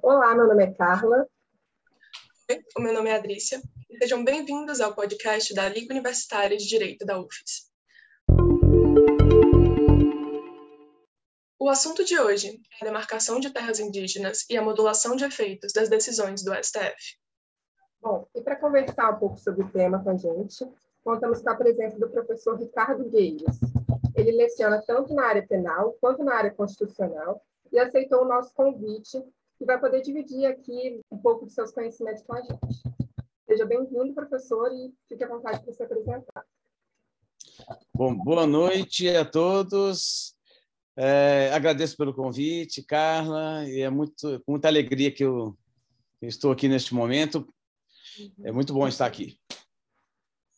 Olá, meu nome é Carla. Oi, o meu nome é Adrícia. Sejam bem-vindos ao podcast da Liga Universitária de Direito da UFES. O assunto de hoje é a demarcação de terras indígenas e a modulação de efeitos das decisões do STF. Bom, e para conversar um pouco sobre o tema com a gente, contamos com a presença do professor Ricardo Gueiros. Ele leciona tanto na área penal quanto na área constitucional e aceitou o nosso convite e vai poder dividir aqui um pouco de seus conhecimentos com a gente. Seja bem-vindo, professor, e fique à vontade para se apresentar. Bom, boa noite a todos. É, agradeço pelo convite, Carla, e é muito, com muita alegria que eu, eu estou aqui neste momento. É muito bom estar aqui.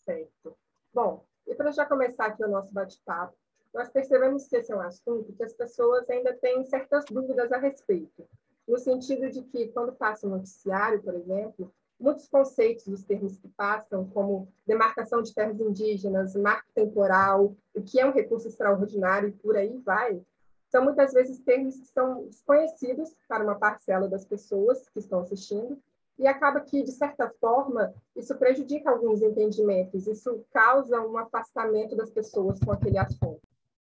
Certo. Bom, e para já começar aqui o nosso bate-papo, nós percebemos que esse é um assunto que as pessoas ainda têm certas dúvidas a respeito, no sentido de que, quando passa o noticiário, por exemplo, muitos conceitos dos termos que passam, como demarcação de terras indígenas, marco temporal, o que é um recurso extraordinário e por aí vai, são muitas vezes termos que são desconhecidos para uma parcela das pessoas que estão assistindo, e acaba que, de certa forma, isso prejudica alguns entendimentos, isso causa um afastamento das pessoas com aquele assunto.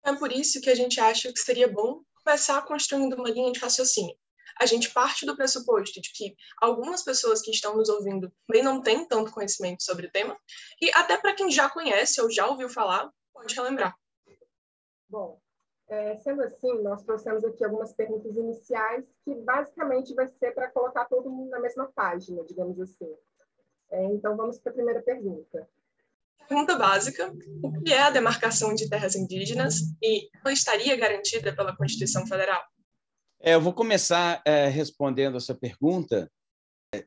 É por isso que a gente acha que seria bom começar construindo uma linha de raciocínio a gente parte do pressuposto de que algumas pessoas que estão nos ouvindo também não têm tanto conhecimento sobre o tema, e até para quem já conhece ou já ouviu falar, pode relembrar. Bom, é, sendo assim, nós trouxemos aqui algumas perguntas iniciais que basicamente vai ser para colocar todo mundo na mesma página, digamos assim. É, então, vamos para a primeira pergunta. Pergunta básica: o que é a demarcação de terras indígenas e ela estaria garantida pela Constituição Federal? É, eu vou começar é, respondendo essa pergunta,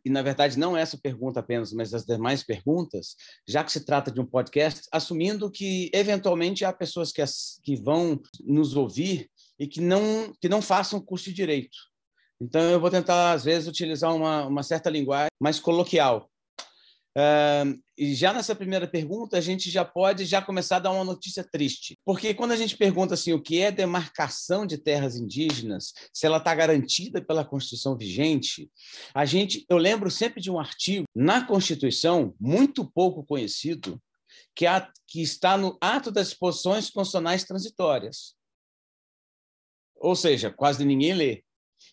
e na verdade não essa pergunta apenas, mas as demais perguntas, já que se trata de um podcast, assumindo que eventualmente há pessoas que, as, que vão nos ouvir e que não, que não façam curso de direito. Então, eu vou tentar, às vezes, utilizar uma, uma certa linguagem mais coloquial, Uh, e já nessa primeira pergunta, a gente já pode já começar a dar uma notícia triste. Porque quando a gente pergunta assim, o que é demarcação de terras indígenas, se ela está garantida pela Constituição vigente, a gente, eu lembro sempre de um artigo na Constituição, muito pouco conhecido, que, há, que está no ato das disposições constitucionais transitórias. Ou seja, quase ninguém lê.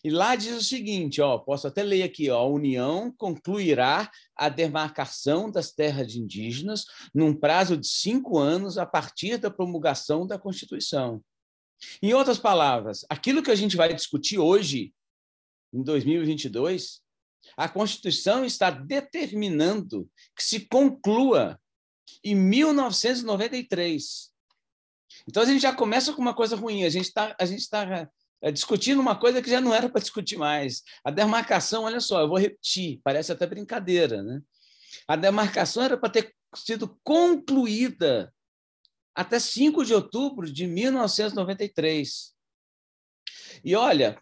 E lá diz o seguinte, ó, posso até ler aqui, ó, a União concluirá a demarcação das terras indígenas num prazo de cinco anos a partir da promulgação da Constituição. Em outras palavras, aquilo que a gente vai discutir hoje, em 2022, a Constituição está determinando que se conclua em 1993. Então a gente já começa com uma coisa ruim. A gente está discutindo uma coisa que já não era para discutir mais. A demarcação, olha só, eu vou repetir, parece até brincadeira, né? A demarcação era para ter sido concluída até 5 de outubro de 1993. E olha,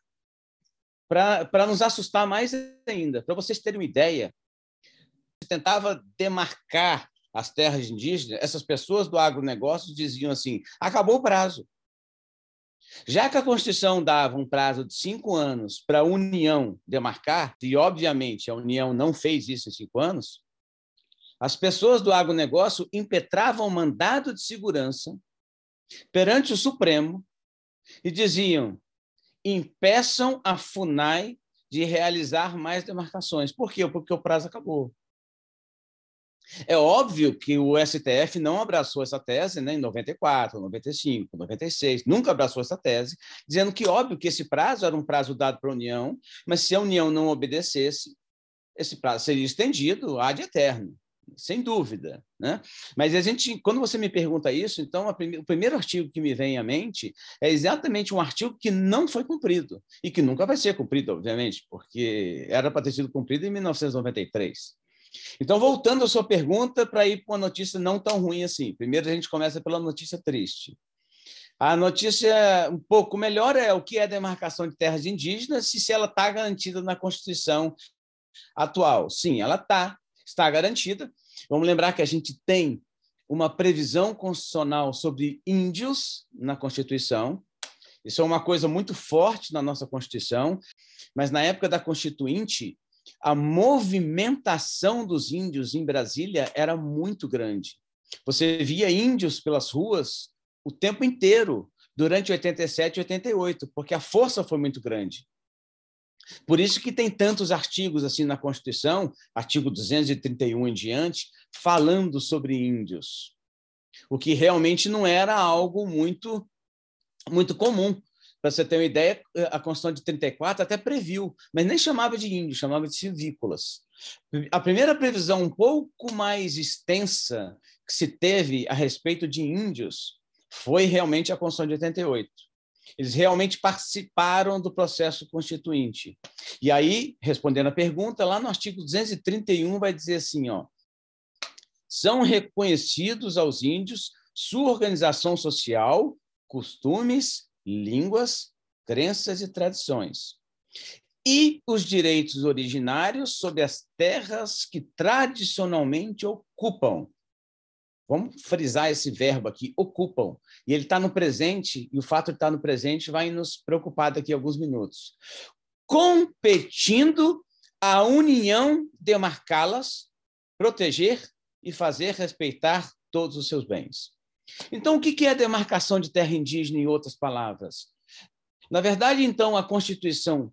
para nos assustar mais ainda, para vocês terem uma ideia, tentava demarcar as terras indígenas, essas pessoas do agronegócio diziam assim: acabou o prazo. Já que a Constituição dava um prazo de cinco anos para a União demarcar, e obviamente a União não fez isso em cinco anos, as pessoas do agronegócio impetravam mandado de segurança perante o Supremo e diziam: impeçam a FUNAI de realizar mais demarcações. Por quê? Porque o prazo acabou. É óbvio que o STF não abraçou essa tese né, em 94, 95, 96, nunca abraçou essa tese, dizendo que, óbvio, que esse prazo era um prazo dado para a União, mas se a União não obedecesse, esse prazo seria estendido ad eterno, sem dúvida. Né? Mas a gente, quando você me pergunta isso, então o primeiro artigo que me vem à mente é exatamente um artigo que não foi cumprido e que nunca vai ser cumprido, obviamente, porque era para ter sido cumprido em 1993. Então, voltando à sua pergunta, para ir para uma notícia não tão ruim assim. Primeiro, a gente começa pela notícia triste. A notícia um pouco melhor é o que é a demarcação de terras indígenas e se ela está garantida na Constituição atual. Sim, ela está, está garantida. Vamos lembrar que a gente tem uma previsão constitucional sobre índios na Constituição, Isso é uma coisa muito forte na nossa Constituição, mas na época da Constituinte, a movimentação dos índios em Brasília era muito grande. Você via índios pelas ruas o tempo inteiro, durante 87 e 88, porque a força foi muito grande. Por isso que tem tantos artigos assim na Constituição, artigo 231 em diante, falando sobre índios. O que realmente não era algo muito muito comum. Para você ter uma ideia, a Constituição de 34 até previu, mas nem chamava de índios, chamava de civícolas. A primeira previsão um pouco mais extensa que se teve a respeito de índios foi realmente a Constituição de 88. Eles realmente participaram do processo constituinte. E aí, respondendo a pergunta, lá no artigo 231 vai dizer assim, ó, são reconhecidos aos índios sua organização social, costumes, línguas, crenças e tradições. E os direitos originários sobre as terras que tradicionalmente ocupam. Vamos frisar esse verbo aqui, ocupam. E ele está no presente, e o fato de estar tá no presente vai nos preocupar daqui a alguns minutos. Competindo a União demarcá-las, proteger e fazer respeitar todos os seus bens. Então, o que é demarcação de terra indígena, em outras palavras? Na verdade, então, a Constituição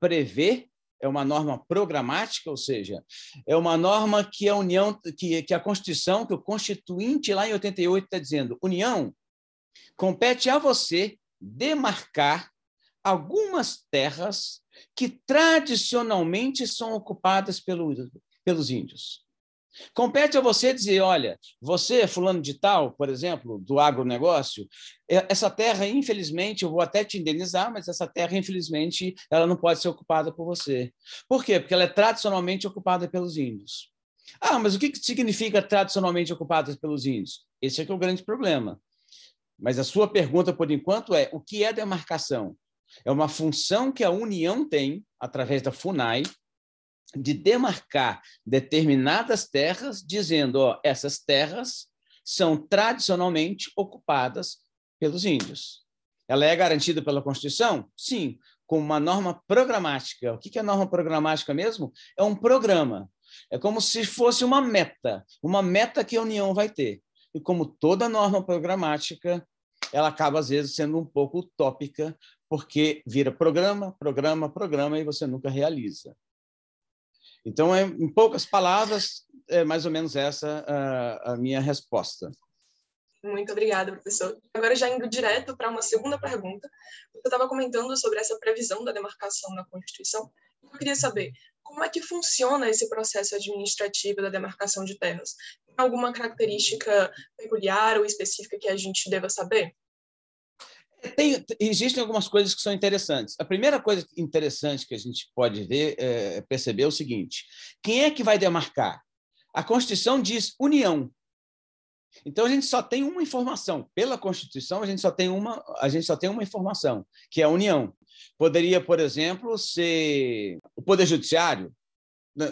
prevê, é uma norma programática, ou seja, é uma norma que a União, que, que a Constituição, que o Constituinte lá em 88 está dizendo, União, compete a você demarcar algumas terras que tradicionalmente são ocupadas pelo, pelos índios. Compete a você dizer, olha, você, fulano de tal, por exemplo, do agronegócio, é, essa terra, infelizmente, eu vou até te indenizar, mas essa terra, infelizmente, ela não pode ser ocupada por você. Por quê? Porque ela é tradicionalmente ocupada pelos índios. Ah, mas o que significa tradicionalmente ocupada pelos índios? Esse é que é o grande problema. Mas a sua pergunta, por enquanto, é o que é demarcação? É uma função que a União tem, através da FUNAI, de demarcar determinadas terras, dizendo, ó, essas terras são tradicionalmente ocupadas pelos índios. Ela é garantida pela Constituição? Sim, com uma norma programática. O que é norma programática mesmo? É um programa. É como se fosse uma meta, uma meta que a União vai ter. E como toda norma programática, ela acaba, às vezes, sendo um pouco utópica, porque vira programa, programa, programa, e você nunca realiza. Então, é, em poucas palavras, é mais ou menos essa a, a minha resposta. Muito obrigada, professor. Agora, já indo direto para uma segunda pergunta, você estava comentando sobre essa previsão da demarcação na Constituição. Eu queria saber como é que funciona esse processo administrativo da demarcação de terras. Tem alguma característica peculiar ou específica que a gente deva saber? Tem, existem algumas coisas que são interessantes. A primeira coisa interessante que a gente pode ver, é, perceber é o seguinte: quem é que vai demarcar? A Constituição diz União. Então a gente só tem uma informação. Pela Constituição a gente só tem uma, a gente só tem uma informação, que é a União. Poderia, por exemplo, ser o Poder Judiciário.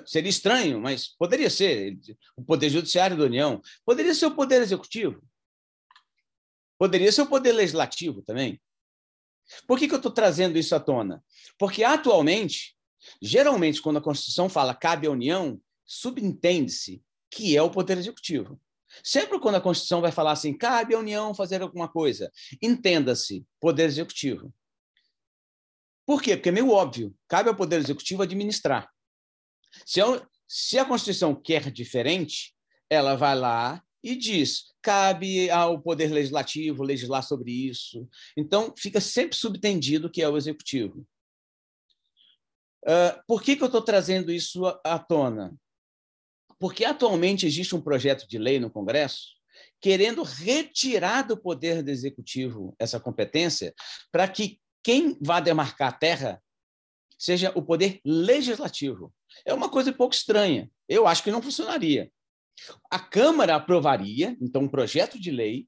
Seria estranho, mas poderia ser o Poder Judiciário da União. Poderia ser o Poder Executivo. Poderia ser o poder legislativo também. Por que, que eu estou trazendo isso à tona? Porque, atualmente, geralmente, quando a Constituição fala cabe à União, subentende-se que é o poder executivo. Sempre quando a Constituição vai falar assim, cabe à União fazer alguma coisa, entenda-se poder executivo. Por quê? Porque é meio óbvio, cabe ao poder executivo administrar. Se, eu, se a Constituição quer diferente, ela vai lá e diz: cabe ao Poder Legislativo legislar sobre isso. Então, fica sempre subtendido que é o Executivo. Uh, por que, que eu estou trazendo isso à tona? Porque atualmente existe um projeto de lei no Congresso querendo retirar do Poder do Executivo essa competência para que quem vá demarcar a terra seja o Poder Legislativo. É uma coisa um pouco estranha. Eu acho que não funcionaria. A Câmara aprovaria, então, um projeto de lei,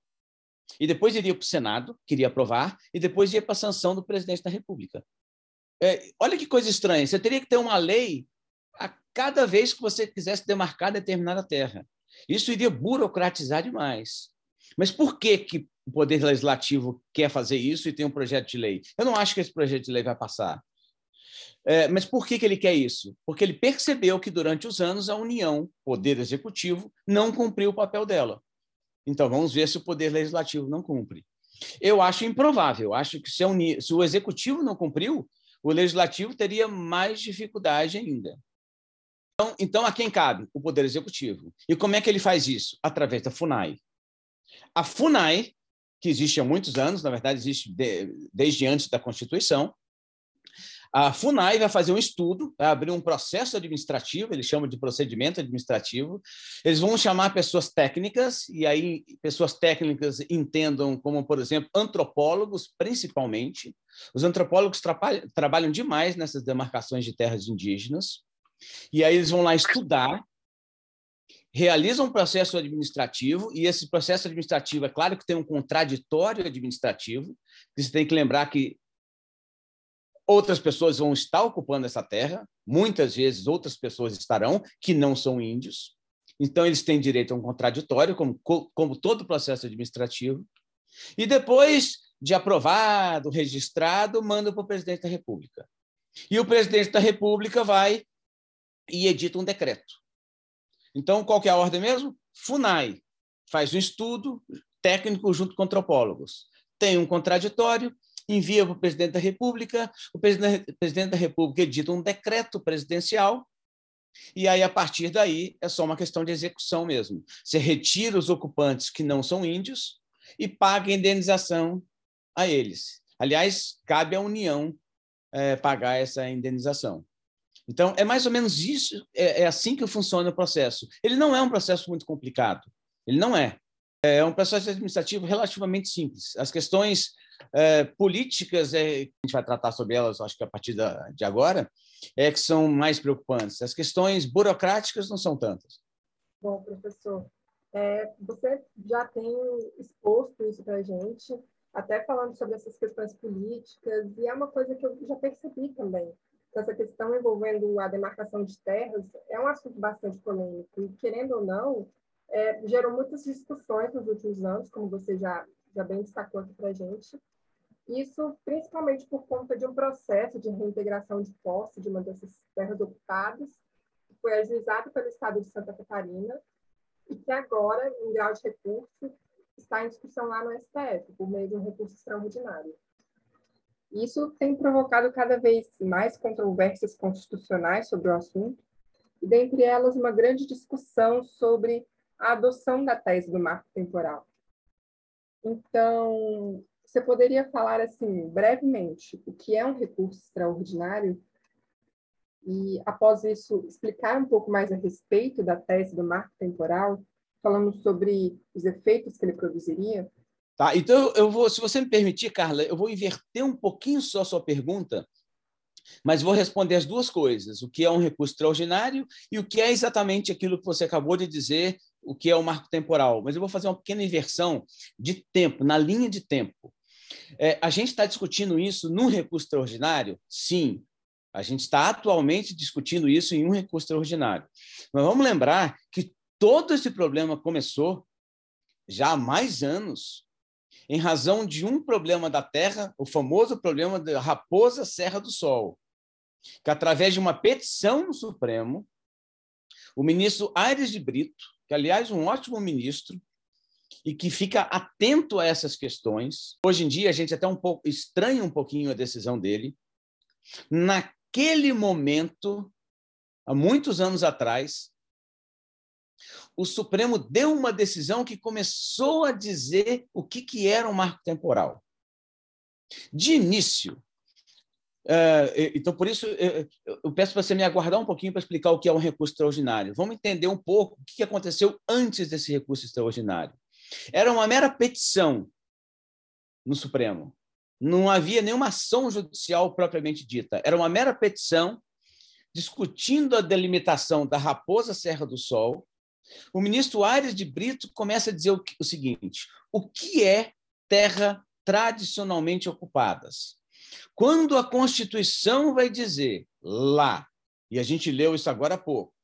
e depois iria para o Senado, queria aprovar, e depois ia para a sanção do presidente da República. É, olha que coisa estranha, você teria que ter uma lei a cada vez que você quisesse demarcar determinada terra. Isso iria burocratizar demais. Mas por que, que o Poder Legislativo quer fazer isso e tem um projeto de lei. Eu não acho que esse projeto de lei vai passar. É, mas por que, que ele quer isso? Porque ele percebeu que, durante os anos, a União, Poder Executivo, não cumpriu o papel dela. Então, vamos ver se o Poder Legislativo não cumpre. Eu acho improvável. Acho que se, se o Executivo não cumpriu, o Legislativo teria mais dificuldade ainda. Então, então, a quem cabe? O Poder Executivo. E como é que ele faz isso? Através da FUNAI. A FUNAI, que existe há muitos anos, na verdade, existe de... desde antes da Constituição, a FUNAI vai fazer um estudo, vai abrir um processo administrativo, eles chamam de procedimento administrativo. Eles vão chamar pessoas técnicas, e aí pessoas técnicas entendam como, por exemplo, antropólogos, principalmente. Os antropólogos trabalham demais nessas demarcações de terras indígenas. E aí eles vão lá estudar, realizam um processo administrativo, e esse processo administrativo, é claro que tem um contraditório administrativo, você tem que lembrar que outras pessoas vão estar ocupando essa terra, muitas vezes outras pessoas estarão que não são índios. Então, eles têm direito a um contraditório, como, como todo processo administrativo. E depois de aprovado, registrado, manda para o presidente da República. E o presidente da República vai e edita um decreto. Então, qual é a ordem mesmo? FUNAI faz um estudo técnico junto com antropólogos. Tem um contraditório, envia para o presidente da República, o presidente da República edita um decreto presidencial, e aí, a partir daí, é só uma questão de execução mesmo. Você retira os ocupantes que não são índios e paga indenização a eles. Aliás, cabe à União é, pagar essa indenização. Então, é mais ou menos isso, é, é assim que funciona o processo. Ele não é um processo muito complicado, ele não é. É um processo administrativo relativamente simples. As questões é, políticas, é, a gente vai tratar sobre elas, acho que a partir da, de agora, é que são mais preocupantes. As questões burocráticas não são tantas. Bom, professor, é, você já tem exposto isso para a gente, até falando sobre essas questões políticas, e é uma coisa que eu já percebi também. Essa questão envolvendo a demarcação de terras é um assunto bastante polêmico, e querendo ou não, é, gerou muitas discussões nos últimos anos, como você já já bem destacou aqui para a gente. Isso principalmente por conta de um processo de reintegração de posse de uma dessas terras ocupadas, que foi ajuizado pelo Estado de Santa Catarina e que agora, em grau de recurso, está em discussão lá no STF, por meio de um recurso extraordinário. Isso tem provocado cada vez mais controvérsias constitucionais sobre o assunto, e dentre elas uma grande discussão sobre a adoção da tese do marco temporal. Então, você poderia falar assim, brevemente, o que é um recurso extraordinário e, após isso, explicar um pouco mais a respeito da tese do marco temporal, falando sobre os efeitos que ele produziria? Tá, então eu vou, se você me permitir, Carla, eu vou inverter um pouquinho só a sua pergunta, mas vou responder as duas coisas: o que é um recurso extraordinário e o que é exatamente aquilo que você acabou de dizer o que é o marco temporal, mas eu vou fazer uma pequena inversão de tempo, na linha de tempo. É, a gente está discutindo isso num recurso extraordinário? Sim. A gente está atualmente discutindo isso em um recurso extraordinário. Mas vamos lembrar que todo esse problema começou já há mais anos, em razão de um problema da Terra, o famoso problema da Raposa Serra do Sol, que através de uma petição no Supremo, o ministro Aires de Brito que, aliás, um ótimo ministro e que fica atento a essas questões. Hoje em dia, a gente até um pouco estranha um pouquinho a decisão dele. Naquele momento, há muitos anos atrás, o Supremo deu uma decisão que começou a dizer o que, que era um marco temporal. De início, Uh, então, por isso, eu, eu peço para você me aguardar um pouquinho para explicar o que é um recurso extraordinário. Vamos entender um pouco o que aconteceu antes desse recurso extraordinário. Era uma mera petição no Supremo. Não havia nenhuma ação judicial propriamente dita. Era uma mera petição discutindo a delimitação da Raposa Serra do Sol. O ministro Aires de Brito começa a dizer o seguinte: o que é terra tradicionalmente ocupadas? Quando a Constituição vai dizer lá, e a gente leu isso agora há pouco,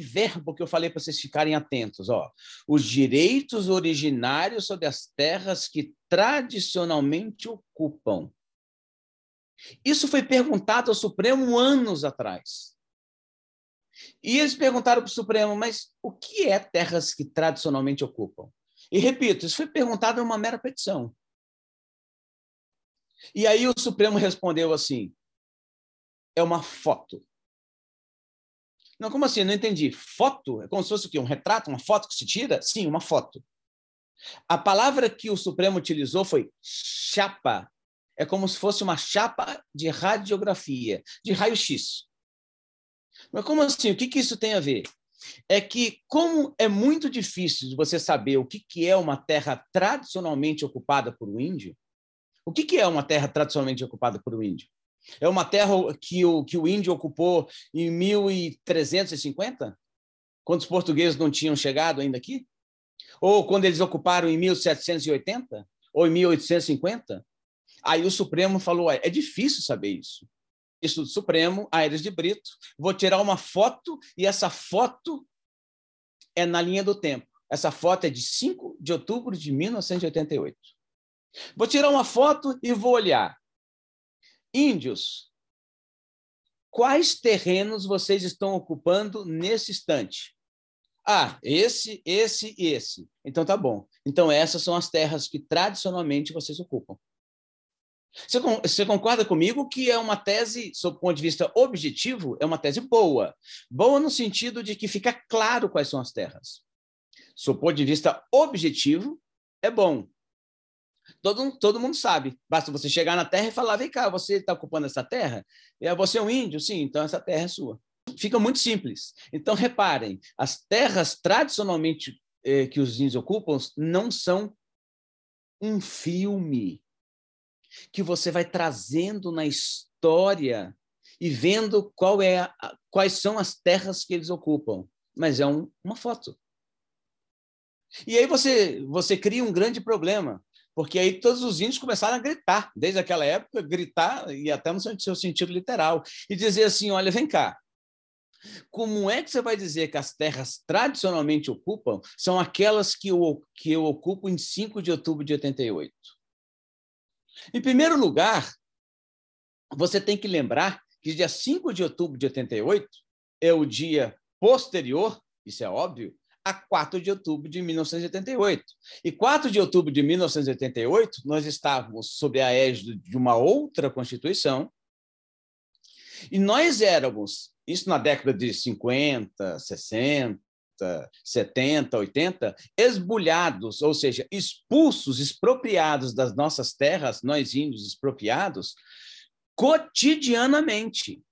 verbo que eu falei para vocês ficarem atentos, ó. Os direitos originários sobre as terras que tradicionalmente ocupam. Isso foi perguntado ao Supremo anos atrás. E eles perguntaram para o Supremo, mas o que é terras que tradicionalmente ocupam? E repito, isso foi perguntado em uma mera petição. E aí o Supremo respondeu assim: é uma foto. Não, como assim? Não entendi. Foto? É como se fosse o quê? Um retrato? Uma foto que se tira? Sim, uma foto. A palavra que o Supremo utilizou foi chapa. É como se fosse uma chapa de radiografia, de raio-x. Mas como assim? O que, que isso tem a ver? É que, como é muito difícil você saber o que, que é uma terra tradicionalmente ocupada por um índio, o que, que é uma terra tradicionalmente ocupada por um índio? É uma terra que o, que o índio ocupou em 1350, quando os portugueses não tinham chegado ainda aqui? Ou quando eles ocuparam em 1780? Ou em 1850? Aí o Supremo falou: é difícil saber isso. Isso do Supremo, Aires de Brito, vou tirar uma foto e essa foto é na linha do tempo. Essa foto é de 5 de outubro de 1988. Vou tirar uma foto e vou olhar. Índios, quais terrenos vocês estão ocupando nesse instante? Ah, esse, esse e esse. Então tá bom. Então essas são as terras que tradicionalmente vocês ocupam. Você, você concorda comigo que é uma tese, sob o ponto de vista objetivo, é uma tese boa? Boa no sentido de que fica claro quais são as terras. Sob o ponto de vista objetivo, é bom. Todo, todo mundo sabe. Basta você chegar na terra e falar: vem cá, você está ocupando essa terra? É, você é um índio? Sim, então essa terra é sua. Fica muito simples. Então, reparem: as terras tradicionalmente eh, que os índios ocupam não são um filme que você vai trazendo na história e vendo qual é a, quais são as terras que eles ocupam, mas é um, uma foto. E aí você você cria um grande problema, porque aí todos os índios começaram a gritar, desde aquela época, gritar, e até no seu sentido literal, e dizer assim: olha, vem cá. Como é que você vai dizer que as terras tradicionalmente ocupam são aquelas que eu, que eu ocupo em 5 de outubro de 88? Em primeiro lugar, você tem que lembrar que dia 5 de outubro de 88 é o dia posterior, isso é óbvio, a 4 de outubro de 1988. E 4 de outubro de 1988, nós estávamos sob a égide de uma outra Constituição, e nós éramos, isso na década de 50, 60, 70, 80, esbulhados, ou seja, expulsos, expropriados das nossas terras, nós índios expropriados, cotidianamente.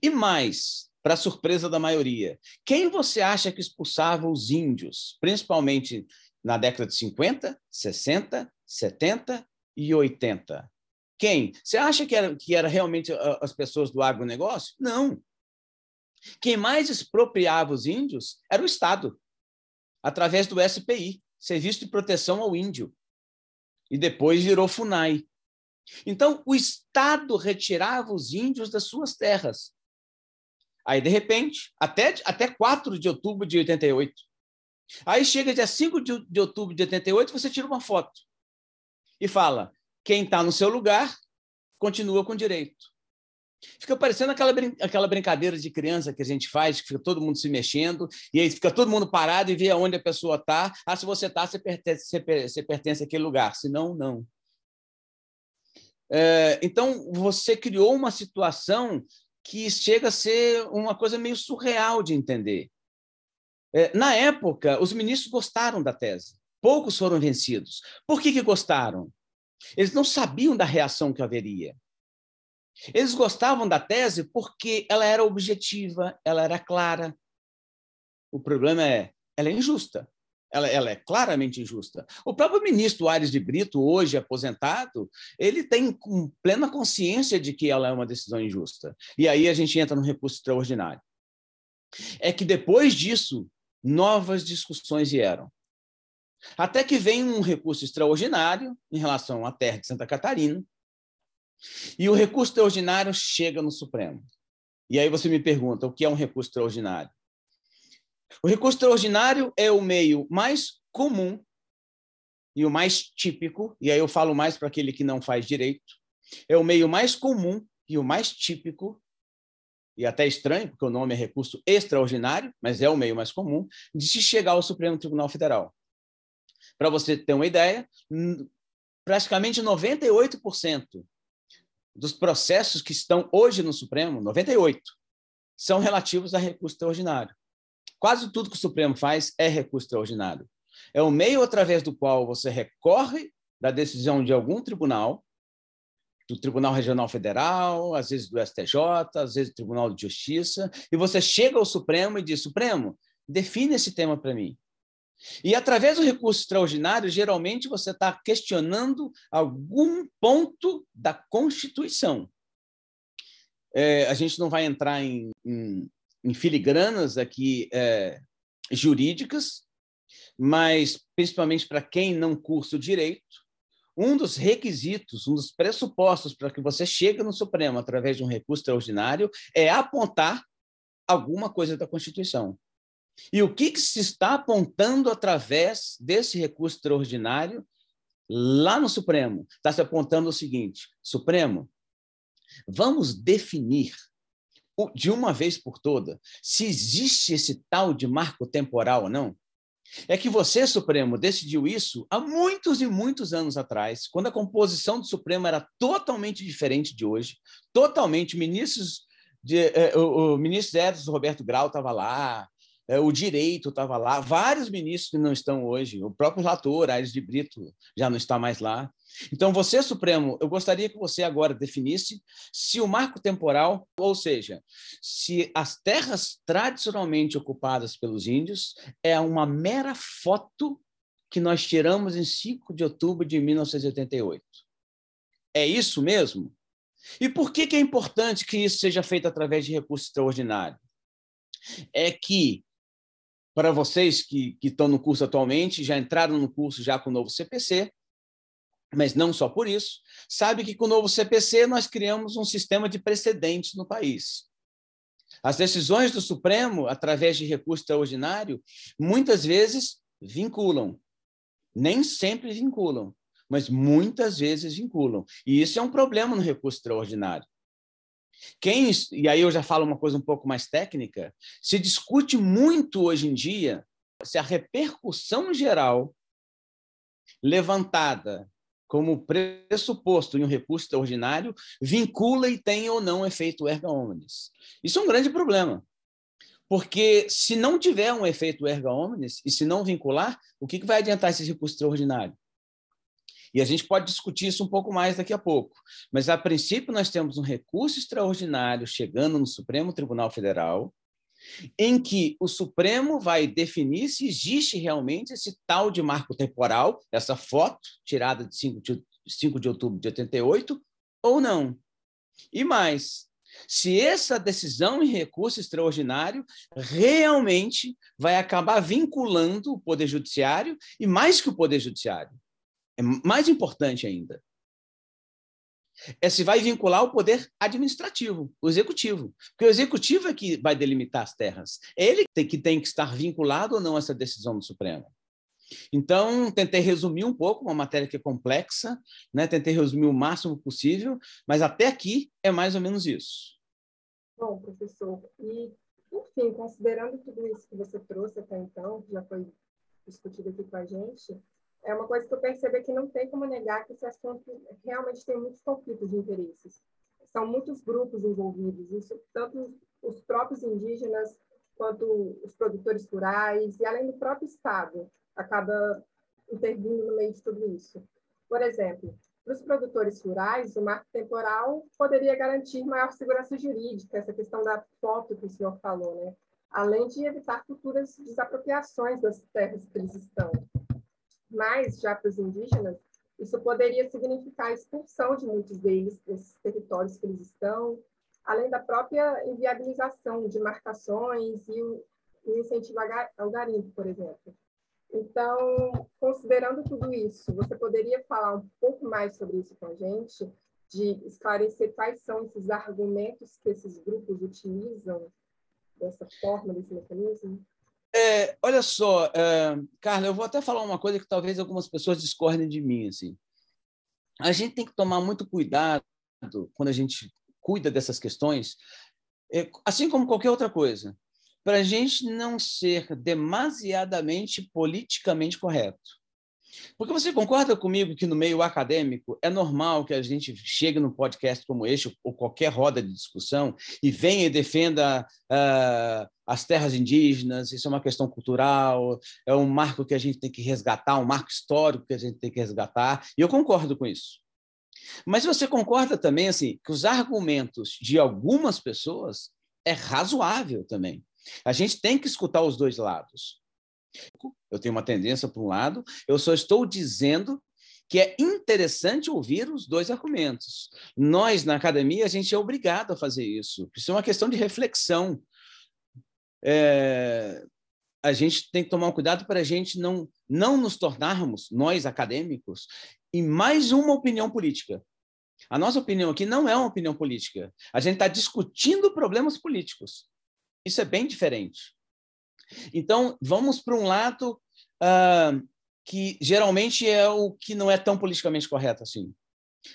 E mais, para surpresa da maioria. Quem você acha que expulsava os índios, principalmente na década de 50, 60, 70 e 80? Quem? Você acha que era, que era realmente as pessoas do agronegócio? Não. Quem mais expropriava os índios era o Estado, através do SPI, Serviço de Proteção ao Índio, e depois virou FUNAI. Então, o Estado retirava os índios das suas terras Aí, de repente, até, até 4 de outubro de 88. Aí chega dia 5 de, de outubro de 88, você tira uma foto e fala: quem está no seu lugar continua com direito. Fica parecendo aquela, brin aquela brincadeira de criança que a gente faz, que fica todo mundo se mexendo, e aí fica todo mundo parado e vê aonde a pessoa está. Ah, se você está, você pertence, você pertence àquele lugar. Se não, não. É, então, você criou uma situação que chega a ser uma coisa meio surreal de entender. É, na época, os ministros gostaram da tese, poucos foram vencidos. Por que, que gostaram? Eles não sabiam da reação que haveria. Eles gostavam da tese porque ela era objetiva, ela era clara. O problema é, ela é injusta ela, ela, é claramente injusta. O próprio ministro Aires de Brito, hoje aposentado, ele tem plena consciência de que ela é uma decisão injusta. E aí a gente entra no recurso extraordinário. É que depois disso, novas discussões vieram. Até que vem um recurso extraordinário em relação à terra de Santa Catarina, e o recurso extraordinário chega no Supremo. E aí você me pergunta, o que é um recurso extraordinário? O recurso extraordinário é o meio mais comum e o mais típico, e aí eu falo mais para aquele que não faz direito, é o meio mais comum e o mais típico, e até estranho, porque o nome é recurso extraordinário, mas é o meio mais comum, de se chegar ao Supremo Tribunal Federal. Para você ter uma ideia, praticamente 98% dos processos que estão hoje no Supremo, 98, são relativos a recurso extraordinário. Quase tudo que o Supremo faz é recurso extraordinário. É o meio através do qual você recorre da decisão de algum tribunal do Tribunal Regional Federal, às vezes do STJ, às vezes do Tribunal de Justiça, e você chega ao Supremo e diz: Supremo, define esse tema para mim. E através do recurso extraordinário, geralmente você está questionando algum ponto da Constituição. É, a gente não vai entrar em, em, em filigranas aqui é, jurídicas, mas principalmente para quem não cursa o direito, um dos requisitos, um dos pressupostos para que você chegue no Supremo através de um recurso extraordinário é apontar alguma coisa da Constituição. E o que, que se está apontando através desse recurso extraordinário lá no Supremo? Está se apontando o seguinte: Supremo, vamos definir de uma vez por toda se existe esse tal de marco temporal ou não? é que você, Supremo, decidiu isso há muitos e muitos anos atrás, quando a composição do Supremo era totalmente diferente de hoje, totalmente. Ministros de, eh, o, o ministro Edson Roberto Grau estava lá, é, o direito estava lá, vários ministros que não estão hoje, o próprio relator, Aires de Brito, já não está mais lá. Então, você, Supremo, eu gostaria que você agora definisse se o marco temporal, ou seja, se as terras tradicionalmente ocupadas pelos índios é uma mera foto que nós tiramos em 5 de outubro de 1988. É isso mesmo? E por que, que é importante que isso seja feito através de recurso extraordinário? É que para vocês que, que estão no curso atualmente, já entraram no curso já com o novo CPC, mas não só por isso, sabe que com o novo CPC nós criamos um sistema de precedentes no país. As decisões do Supremo, através de recurso extraordinário, muitas vezes vinculam. Nem sempre vinculam, mas muitas vezes vinculam. E isso é um problema no recurso extraordinário. Quem, e aí eu já falo uma coisa um pouco mais técnica, se discute muito hoje em dia se a repercussão geral levantada como pressuposto em um recurso extraordinário vincula e tem ou não efeito erga omnes. Isso é um grande problema. Porque se não tiver um efeito erga omnes e se não vincular, o que vai adiantar esse recurso extraordinário? E a gente pode discutir isso um pouco mais daqui a pouco. Mas, a princípio, nós temos um recurso extraordinário chegando no Supremo Tribunal Federal, em que o Supremo vai definir se existe realmente esse tal de marco temporal, essa foto tirada de 5 de, 5 de outubro de 88, ou não. E mais, se essa decisão em recurso extraordinário realmente vai acabar vinculando o Poder Judiciário, e mais que o Poder Judiciário, é mais importante ainda. É se vai vincular o poder administrativo, o executivo. Porque o executivo é que vai delimitar as terras. É ele que tem que estar vinculado ou não a essa decisão do Supremo. Então, tentei resumir um pouco, uma matéria que é complexa, né? tentei resumir o máximo possível, mas até aqui é mais ou menos isso. Bom, professor, e, enfim, considerando tudo isso que você trouxe até então, que já foi discutido aqui com a gente, é uma coisa que eu percebi que não tem como negar que esse assunto realmente tem muitos conflitos de interesses. São muitos grupos envolvidos, isso, tanto os próprios indígenas quanto os produtores rurais e além do próprio Estado acaba intervindo no meio de tudo isso. Por exemplo, para os produtores rurais, o marco temporal poderia garantir maior segurança jurídica, essa questão da foto que o senhor falou, né? além de evitar futuras desapropriações das terras que eles estão. Mas, já para os indígenas, isso poderia significar a expulsão de muitos deles desses territórios que eles estão, além da própria inviabilização de marcações e o, incentivo ao garimpo, por exemplo. Então, considerando tudo isso, você poderia falar um pouco mais sobre isso com a gente, de esclarecer quais são esses argumentos que esses grupos utilizam dessa forma, desse mecanismo? É, olha só, é, Carla, eu vou até falar uma coisa que talvez algumas pessoas discordem de mim. Assim. A gente tem que tomar muito cuidado quando a gente cuida dessas questões, é, assim como qualquer outra coisa, para a gente não ser demasiadamente politicamente correto. Porque você concorda comigo que no meio acadêmico é normal que a gente chegue num podcast como este, ou qualquer roda de discussão, e venha e defenda uh, as terras indígenas, isso é uma questão cultural, é um marco que a gente tem que resgatar, um marco histórico que a gente tem que resgatar, e eu concordo com isso. Mas você concorda também assim que os argumentos de algumas pessoas é razoável também. A gente tem que escutar os dois lados. Eu tenho uma tendência para um lado, eu só estou dizendo que é interessante ouvir os dois argumentos. Nós, na academia, a gente é obrigado a fazer isso. Isso é uma questão de reflexão. É... A gente tem que tomar um cuidado para a gente não, não nos tornarmos, nós acadêmicos, em mais uma opinião política. A nossa opinião aqui não é uma opinião política. A gente está discutindo problemas políticos. Isso é bem diferente. Então, vamos para um lado uh, que geralmente é o que não é tão politicamente correto assim.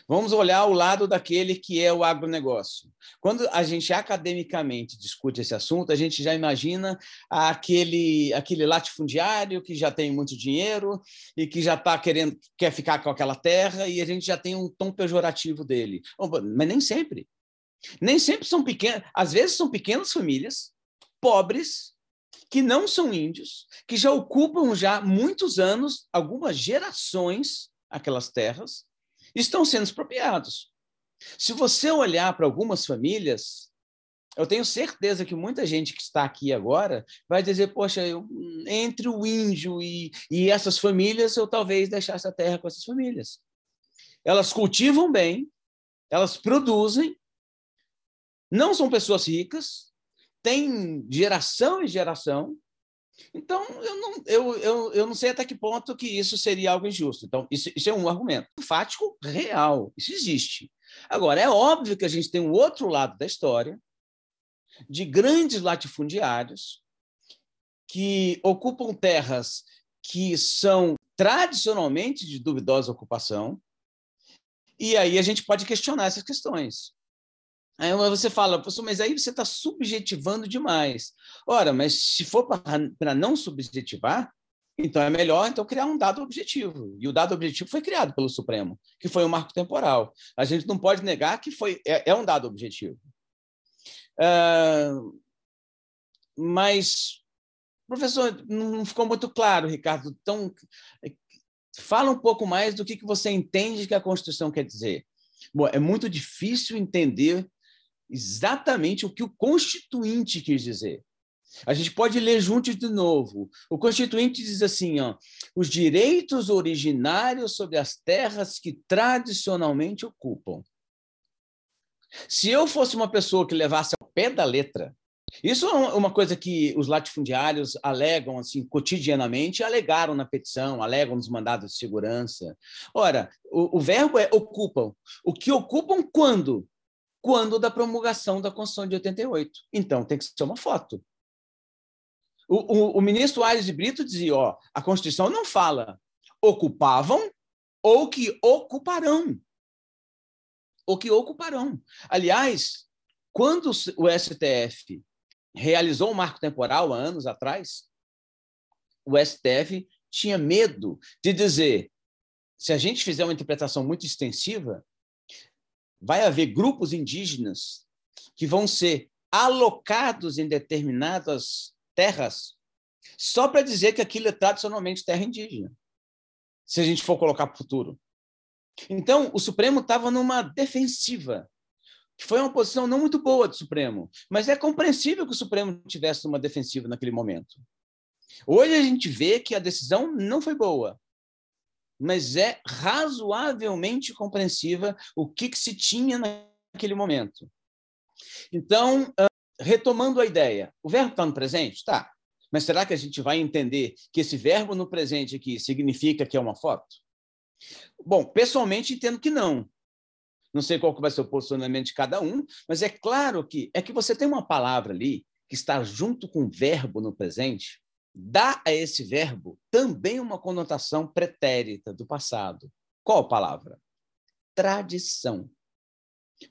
Vamos olhar o lado daquele que é o agronegócio. Quando a gente academicamente discute esse assunto, a gente já imagina aquele, aquele latifundiário que já tem muito dinheiro e que já está querendo, quer ficar com aquela terra, e a gente já tem um tom pejorativo dele. Mas nem sempre. Nem sempre são pequenas, às vezes são pequenas famílias, pobres, que não são índios, que já ocupam já muitos anos, algumas gerações, aquelas terras, estão sendo expropriados. Se você olhar para algumas famílias, eu tenho certeza que muita gente que está aqui agora vai dizer: Poxa, eu, entre o índio e, e essas famílias, eu talvez deixasse a terra com essas famílias. Elas cultivam bem, elas produzem, não são pessoas ricas, têm geração e geração, então, eu não, eu, eu, eu não sei até que ponto que isso seria algo injusto. Então, isso, isso é um argumento fático real, isso existe. Agora, é óbvio que a gente tem um outro lado da história, de grandes latifundiários que ocupam terras que são tradicionalmente de duvidosa ocupação, e aí a gente pode questionar essas questões. Aí você fala, mas aí você está subjetivando demais. Ora, mas se for para não subjetivar, então é melhor então criar um dado objetivo. E o dado objetivo foi criado pelo Supremo, que foi o um marco temporal. A gente não pode negar que foi é, é um dado objetivo. Uh, mas, professor, não ficou muito claro, Ricardo. Então, fala um pouco mais do que, que você entende que a Constituição quer dizer. Bom, é muito difícil entender exatamente o que o Constituinte quis dizer. A gente pode ler juntos de novo. O Constituinte diz assim: ó, os direitos originários sobre as terras que tradicionalmente ocupam. Se eu fosse uma pessoa que levasse ao pé da letra, isso é uma coisa que os latifundiários alegam assim cotidianamente, alegaram na petição, alegam nos mandados de segurança. Ora, o, o verbo é ocupam. O que ocupam quando? Quando da promulgação da Constituição de 88. Então, tem que ser uma foto. O, o, o ministro Aires de Brito dizia: ó, a Constituição não fala ocupavam ou que ocuparão. Ou que ocuparão. Aliás, quando o STF realizou o marco temporal há anos atrás, o STF tinha medo de dizer: se a gente fizer uma interpretação muito extensiva, vai haver grupos indígenas que vão ser alocados em determinadas terras só para dizer que aquilo é tradicionalmente terra indígena, se a gente for colocar para o futuro. Então, o Supremo estava numa defensiva, que foi uma posição não muito boa do Supremo, mas é compreensível que o Supremo tivesse uma defensiva naquele momento. Hoje a gente vê que a decisão não foi boa, mas é razoavelmente compreensiva o que, que se tinha naquele momento. Então, retomando a ideia, o verbo está no presente? Tá. Mas será que a gente vai entender que esse verbo no presente aqui significa que é uma foto? Bom, pessoalmente entendo que não. Não sei qual vai ser o posicionamento de cada um, mas é claro que é que você tem uma palavra ali que está junto com o verbo no presente, dá a esse verbo também uma conotação pretérita do passado. Qual palavra? Tradição.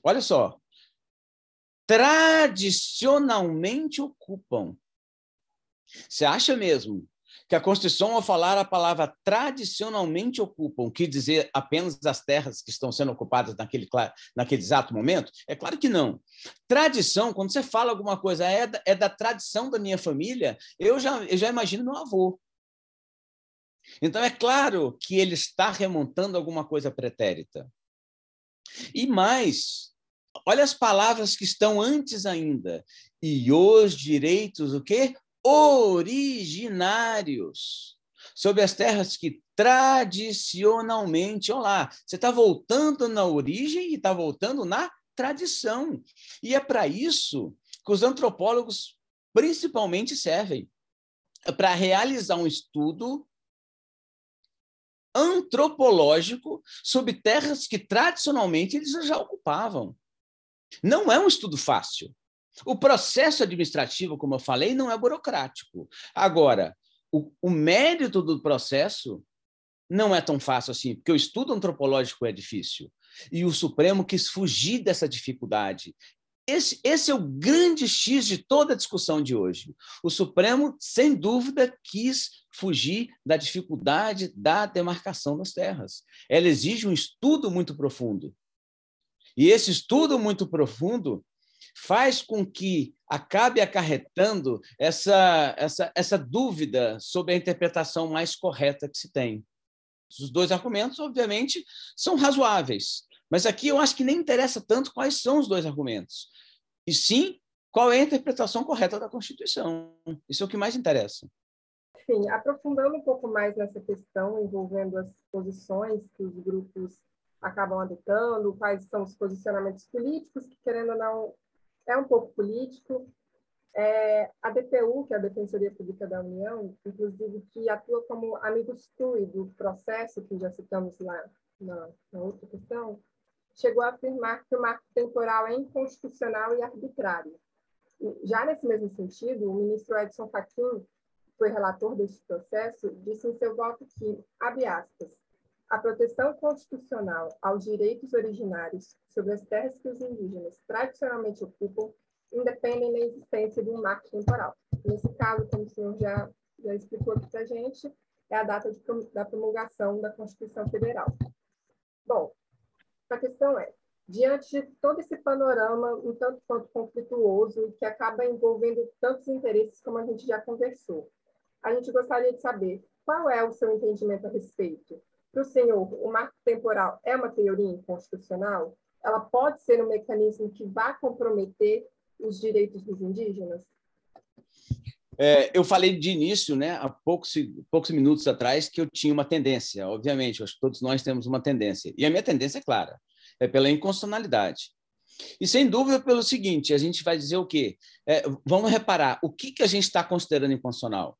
Olha só. Tradicionalmente ocupam. Você acha mesmo que a Constituição, ao falar a palavra tradicionalmente ocupam, quer dizer apenas as terras que estão sendo ocupadas naquele, naquele exato momento? É claro que não. Tradição, quando você fala alguma coisa, é da, é da tradição da minha família, eu já, eu já imagino meu avô. Então, é claro que ele está remontando alguma coisa pretérita. E mais, olha as palavras que estão antes ainda. E os direitos, o quê? Originários sobre as terras que tradicionalmente, olha lá, você está voltando na origem e está voltando na tradição. E é para isso que os antropólogos principalmente servem é para realizar um estudo antropológico sobre terras que tradicionalmente eles já ocupavam. Não é um estudo fácil. O processo administrativo, como eu falei, não é burocrático. Agora, o, o mérito do processo não é tão fácil assim, porque o estudo antropológico é difícil. E o Supremo quis fugir dessa dificuldade. Esse, esse, é o grande X de toda a discussão de hoje. O Supremo, sem dúvida, quis fugir da dificuldade da demarcação das terras. Ela exige um estudo muito profundo. E esse estudo muito profundo faz com que acabe acarretando essa, essa, essa dúvida sobre a interpretação mais correta que se tem. Os dois argumentos, obviamente, são razoáveis, mas aqui eu acho que nem interessa tanto quais são os dois argumentos, e sim qual é a interpretação correta da Constituição. Isso é o que mais interessa. Sim, aprofundando um pouco mais nessa questão envolvendo as posições que os grupos acabam adotando, quais são os posicionamentos políticos que, querendo ou não, é um pouco político. É, a DPU, que é a Defensoria Pública da União, inclusive, que atua como amigos TUI do processo, que já citamos lá na, na outra questão, chegou a afirmar que o marco temporal é inconstitucional e arbitrário. Já nesse mesmo sentido, o ministro Edson Fachin, que foi relator deste processo, disse em seu voto que, abre aspas, a proteção constitucional aos direitos originários sobre as terras que os indígenas tradicionalmente ocupam independem da existência de um marco temporal. Nesse caso, como o senhor já, já explicou aqui para a gente, é a data de, da promulgação da Constituição Federal. Bom, a questão é, diante de todo esse panorama um tanto quanto conflituoso que acaba envolvendo tantos interesses como a gente já conversou, a gente gostaria de saber qual é o seu entendimento a respeito para o senhor, o marco temporal é uma teoria inconstitucional? Ela pode ser um mecanismo que vá comprometer os direitos dos indígenas? É, eu falei de início, né, há poucos, poucos minutos atrás, que eu tinha uma tendência, obviamente, acho que todos nós temos uma tendência. E a minha tendência é clara, é pela inconstitucionalidade. E sem dúvida pelo seguinte, a gente vai dizer o quê? É, vamos reparar, o que, que a gente está considerando inconstitucional?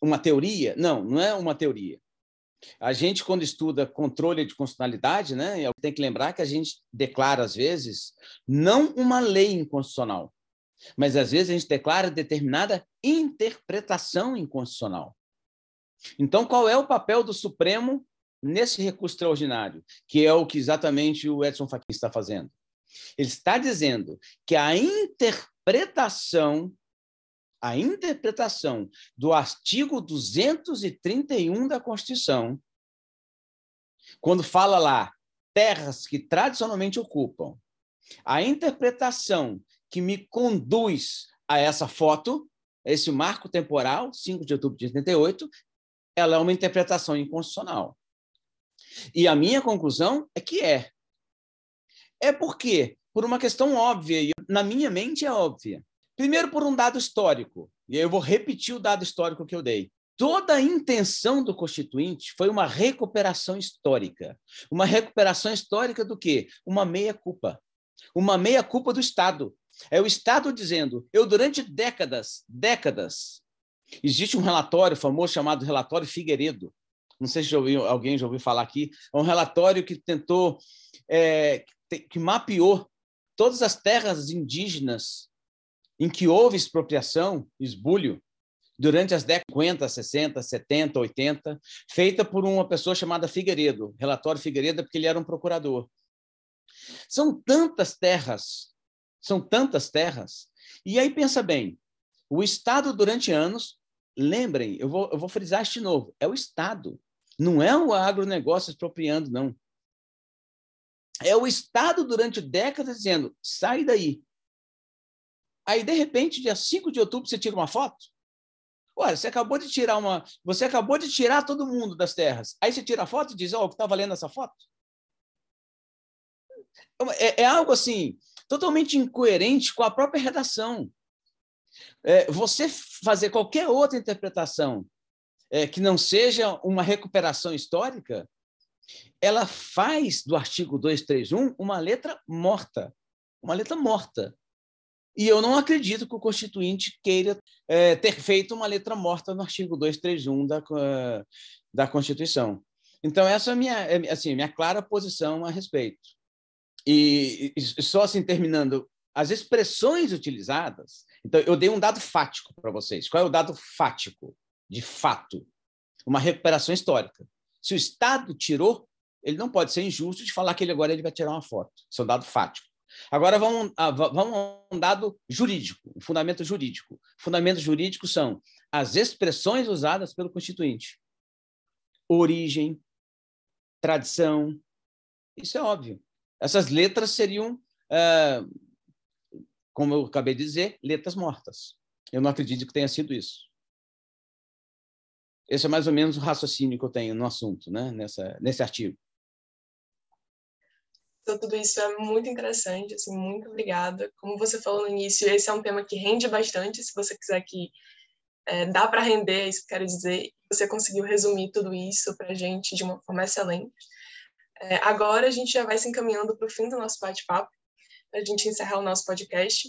Uma teoria? Não, não é uma teoria. A gente, quando estuda controle de constitucionalidade, né, tem que lembrar que a gente declara, às vezes, não uma lei inconstitucional, mas às vezes a gente declara determinada interpretação inconstitucional. Então, qual é o papel do Supremo nesse recurso extraordinário, que é o que exatamente o Edson Fachin está fazendo? Ele está dizendo que a interpretação a interpretação do artigo 231 da Constituição, quando fala lá terras que tradicionalmente ocupam, a interpretação que me conduz a essa foto, esse marco temporal, 5 de outubro de 88, ela é uma interpretação inconstitucional. E a minha conclusão é que é. É porque, por uma questão óbvia, e na minha mente é óbvia. Primeiro, por um dado histórico, e aí eu vou repetir o dado histórico que eu dei. Toda a intenção do Constituinte foi uma recuperação histórica. Uma recuperação histórica do quê? Uma meia-culpa. Uma meia-culpa do Estado. É o Estado dizendo: eu, durante décadas, décadas, existe um relatório famoso chamado Relatório Figueiredo. Não sei se já ouviu, alguém já ouviu falar aqui. É um relatório que tentou, é, que mapeou todas as terras indígenas em que houve expropriação, esbulho, durante as décadas 50, 60, 70, 80, feita por uma pessoa chamada Figueiredo, relatório Figueiredo, porque ele era um procurador. São tantas terras, são tantas terras. E aí pensa bem, o Estado durante anos, lembrem, eu vou, eu vou frisar isso de novo, é o Estado, não é o agronegócio expropriando, não. É o Estado durante décadas dizendo, sai daí. Aí, de repente, dia 5 de outubro, você tira uma foto. Olha, você acabou de tirar uma. Você acabou de tirar todo mundo das terras. Aí você tira a foto e diz, ó, oh, o que está valendo essa foto? É, é, algo assim, totalmente incoerente com a própria redação. É, você fazer qualquer outra interpretação é, que não seja uma recuperação histórica, ela faz do artigo 231 uma letra morta. Uma letra morta. E eu não acredito que o Constituinte queira é, ter feito uma letra morta no artigo 231 da, da Constituição. Então, essa é a minha, é, assim, minha clara posição a respeito. E, e só assim, terminando, as expressões utilizadas. Então, eu dei um dado fático para vocês. Qual é o dado fático? De fato. Uma recuperação histórica. Se o Estado tirou, ele não pode ser injusto de falar que ele agora ele vai tirar uma foto. Isso é um dado fático. Agora vamos, vamos a um dado jurídico, um fundamento jurídico. Fundamentos jurídicos são as expressões usadas pelo Constituinte. Origem, tradição, isso é óbvio. Essas letras seriam, é, como eu acabei de dizer, letras mortas. Eu não acredito que tenha sido isso. Esse é mais ou menos o raciocínio que eu tenho no assunto, né? Nessa, nesse artigo. Então, tudo isso é muito interessante, assim, muito obrigada. Como você falou no início, esse é um tema que rende bastante, se você quiser que é, dá para render, é isso que quero dizer. Você conseguiu resumir tudo isso para a gente de uma forma excelente. É, agora a gente já vai se encaminhando para o fim do nosso bate-papo, para a gente encerrar o nosso podcast.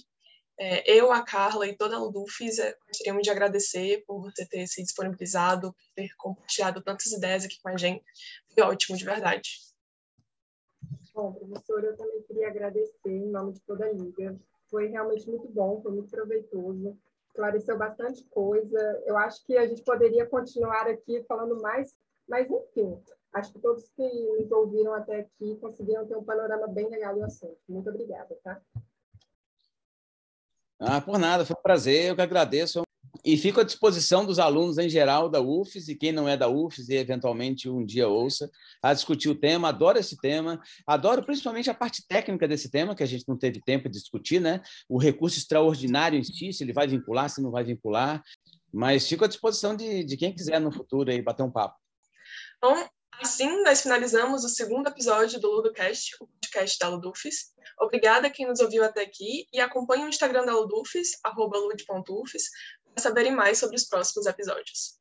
É, eu, a Carla e toda a Ludufis é, gostaríamos de agradecer por você ter se disponibilizado, por ter compartilhado tantas ideias aqui com a gente. Foi ótimo, de verdade. Bom, professora, eu também queria agradecer em nome de toda a Liga. Foi realmente muito bom, foi muito proveitoso, esclareceu bastante coisa. Eu acho que a gente poderia continuar aqui falando mais, mas enfim, acho que todos que nos ouviram até aqui conseguiram ter um panorama bem legal do assunto. Muito obrigada, tá? Ah, por nada, foi um prazer, eu que agradeço. E fico à disposição dos alunos em geral da UFES e quem não é da UFES e eventualmente um dia ouça, a discutir o tema. Adoro esse tema, adoro principalmente a parte técnica desse tema, que a gente não teve tempo de discutir, né? O recurso extraordinário em si, se ele vai vincular, se não vai vincular. Mas fico à disposição de, de quem quiser no futuro aí bater um papo. Bom, Assim, nós finalizamos o segundo episódio do LudoCast, o podcast da Ludufis. Obrigada a quem nos ouviu até aqui e acompanhe o Instagram da Ludufis, lud.ufis, para saberem mais sobre os próximos episódios.